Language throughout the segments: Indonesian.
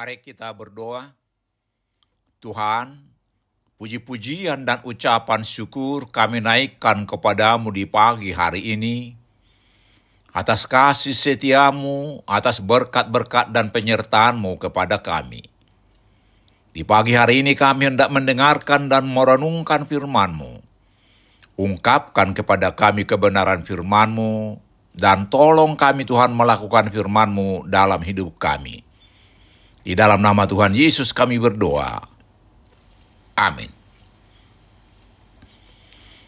Mari kita berdoa. Tuhan, puji-pujian dan ucapan syukur kami naikkan kepadamu di pagi hari ini. Atas kasih setiamu, atas berkat-berkat dan penyertaanmu kepada kami. Di pagi hari ini kami hendak mendengarkan dan merenungkan firman-Mu. Ungkapkan kepada kami kebenaran firman-Mu, dan tolong kami Tuhan melakukan firman-Mu dalam hidup kami. Di dalam nama Tuhan Yesus kami berdoa. Amin.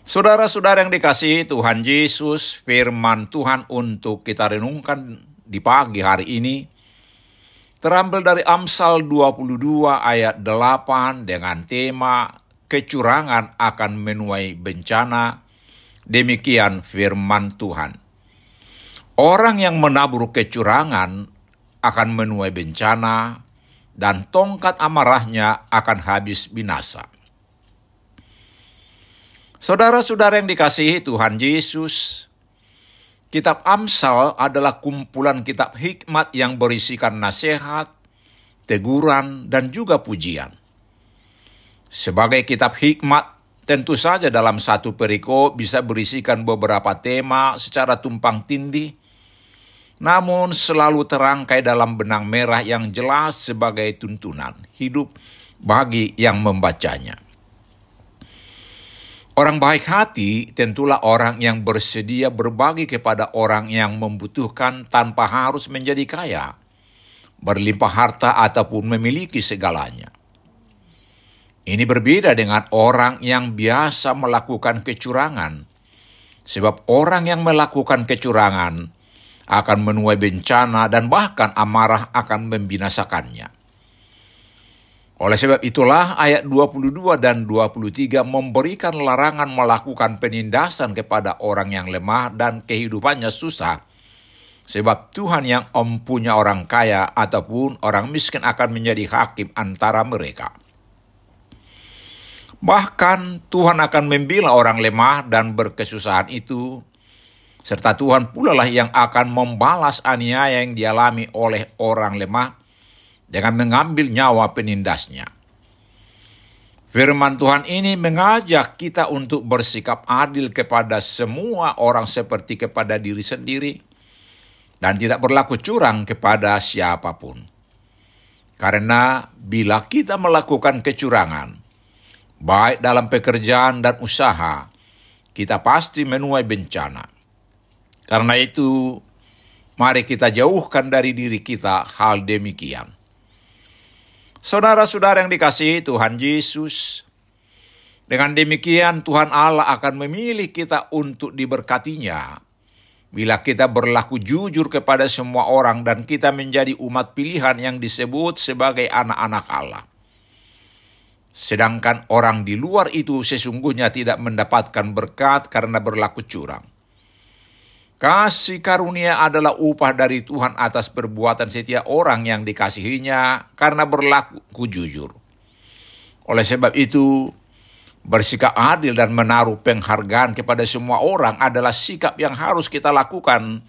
Saudara-saudara yang dikasihi Tuhan Yesus, firman Tuhan untuk kita renungkan di pagi hari ini terambil dari Amsal 22 ayat 8 dengan tema kecurangan akan menuai bencana. Demikian firman Tuhan. Orang yang menabur kecurangan akan menuai bencana, dan tongkat amarahnya akan habis binasa. Saudara-saudara yang dikasihi Tuhan Yesus, Kitab Amsal adalah kumpulan kitab hikmat yang berisikan nasihat, teguran, dan juga pujian. Sebagai kitab hikmat, tentu saja dalam satu periko bisa berisikan beberapa tema secara tumpang tindih, namun selalu terangkai dalam benang merah yang jelas sebagai tuntunan hidup bagi yang membacanya. Orang baik hati tentulah orang yang bersedia berbagi kepada orang yang membutuhkan tanpa harus menjadi kaya, berlimpah harta ataupun memiliki segalanya. Ini berbeda dengan orang yang biasa melakukan kecurangan, sebab orang yang melakukan kecurangan akan menuai bencana dan bahkan amarah akan membinasakannya. Oleh sebab itulah ayat 22 dan 23 memberikan larangan melakukan penindasan kepada orang yang lemah dan kehidupannya susah. Sebab Tuhan yang mempunyai orang kaya ataupun orang miskin akan menjadi hakim antara mereka. Bahkan Tuhan akan membela orang lemah dan berkesusahan itu serta Tuhan pula lah yang akan membalas aniaya yang dialami oleh orang lemah dengan mengambil nyawa penindasnya. Firman Tuhan ini mengajak kita untuk bersikap adil kepada semua orang seperti kepada diri sendiri dan tidak berlaku curang kepada siapa pun. Karena bila kita melakukan kecurangan, baik dalam pekerjaan dan usaha, kita pasti menuai bencana. Karena itu, mari kita jauhkan dari diri kita hal demikian. Saudara-saudara yang dikasihi Tuhan Yesus, dengan demikian Tuhan Allah akan memilih kita untuk diberkatinya. Bila kita berlaku jujur kepada semua orang dan kita menjadi umat pilihan yang disebut sebagai anak-anak Allah. Sedangkan orang di luar itu sesungguhnya tidak mendapatkan berkat karena berlaku curang. Kasih karunia adalah upah dari Tuhan atas perbuatan setiap orang yang dikasihinya karena berlaku jujur. Oleh sebab itu, bersikap adil dan menaruh penghargaan kepada semua orang adalah sikap yang harus kita lakukan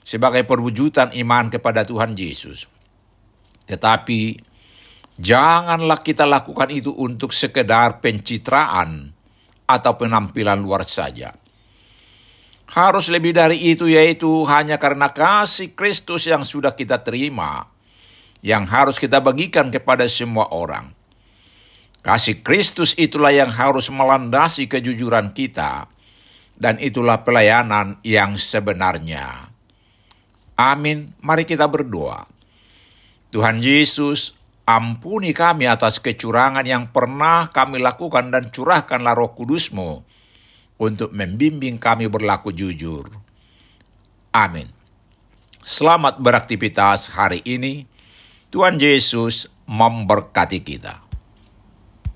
sebagai perwujudan iman kepada Tuhan Yesus. Tetapi, janganlah kita lakukan itu untuk sekedar pencitraan atau penampilan luar saja harus lebih dari itu yaitu hanya karena kasih Kristus yang sudah kita terima yang harus kita bagikan kepada semua orang. Kasih Kristus itulah yang harus melandasi kejujuran kita dan itulah pelayanan yang sebenarnya. Amin. Mari kita berdoa. Tuhan Yesus, ampuni kami atas kecurangan yang pernah kami lakukan dan curahkanlah roh kudusmu untuk membimbing kami berlaku jujur. Amin. Selamat beraktivitas hari ini. Tuhan Yesus memberkati kita.